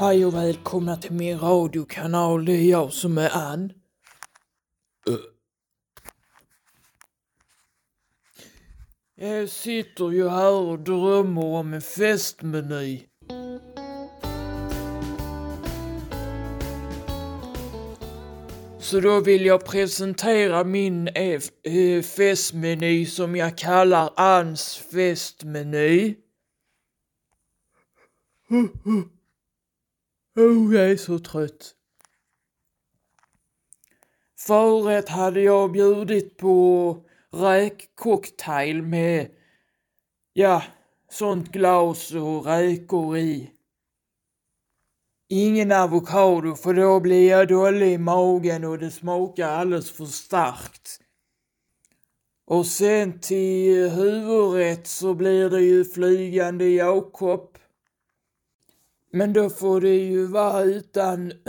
Hej och välkomna till min radiokanal. Det är jag som är Ann. Jag sitter ju här och drömmer om en festmeny. Så då vill jag presentera min eh, festmeny som jag kallar Anns festmeny. Oh, jag är så trött. Förrätt hade jag bjudit på räkcocktail med, ja, sånt glas och räkor i. Ingen avokado för då blir jag dålig i magen och det smakar alldeles för starkt. Och sen till huvudrätt så blir det ju flygande Jakob. Men då får det ju vara utan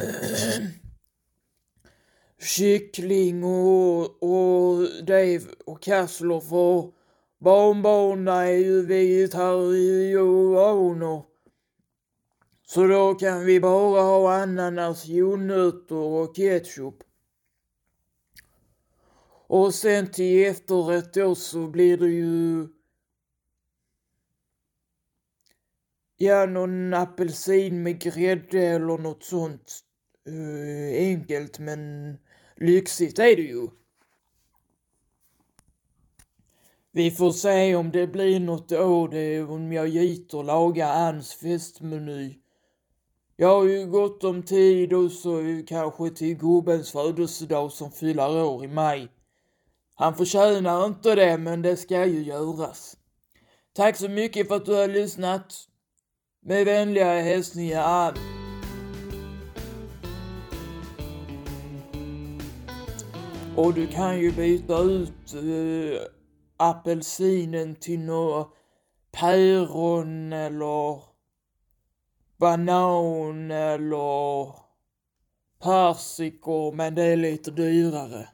kyckling och, och det och kassler för barnbarnen är ju vegetarianer. Så då kan vi bara ha ananas, jordnötter och ketchup. Och sen till efterrätt då så blir det ju Ja, någon apelsin med grädde eller något sånt. Uh, enkelt men lyxigt är det ju. Vi får se om det blir något av det om jag giter laga Anns festmeny. Jag har ju gott om tid och så eh, kanske till gubbens födelsedag som fyller år i maj. Han förtjänar inte det men det ska ju göras. Tack så mycket för att du har lyssnat. Med vänliga hälsningar Ann. Och du kan ju byta ut äh, apelsinen till några päron eller banan eller persikor men det är lite dyrare.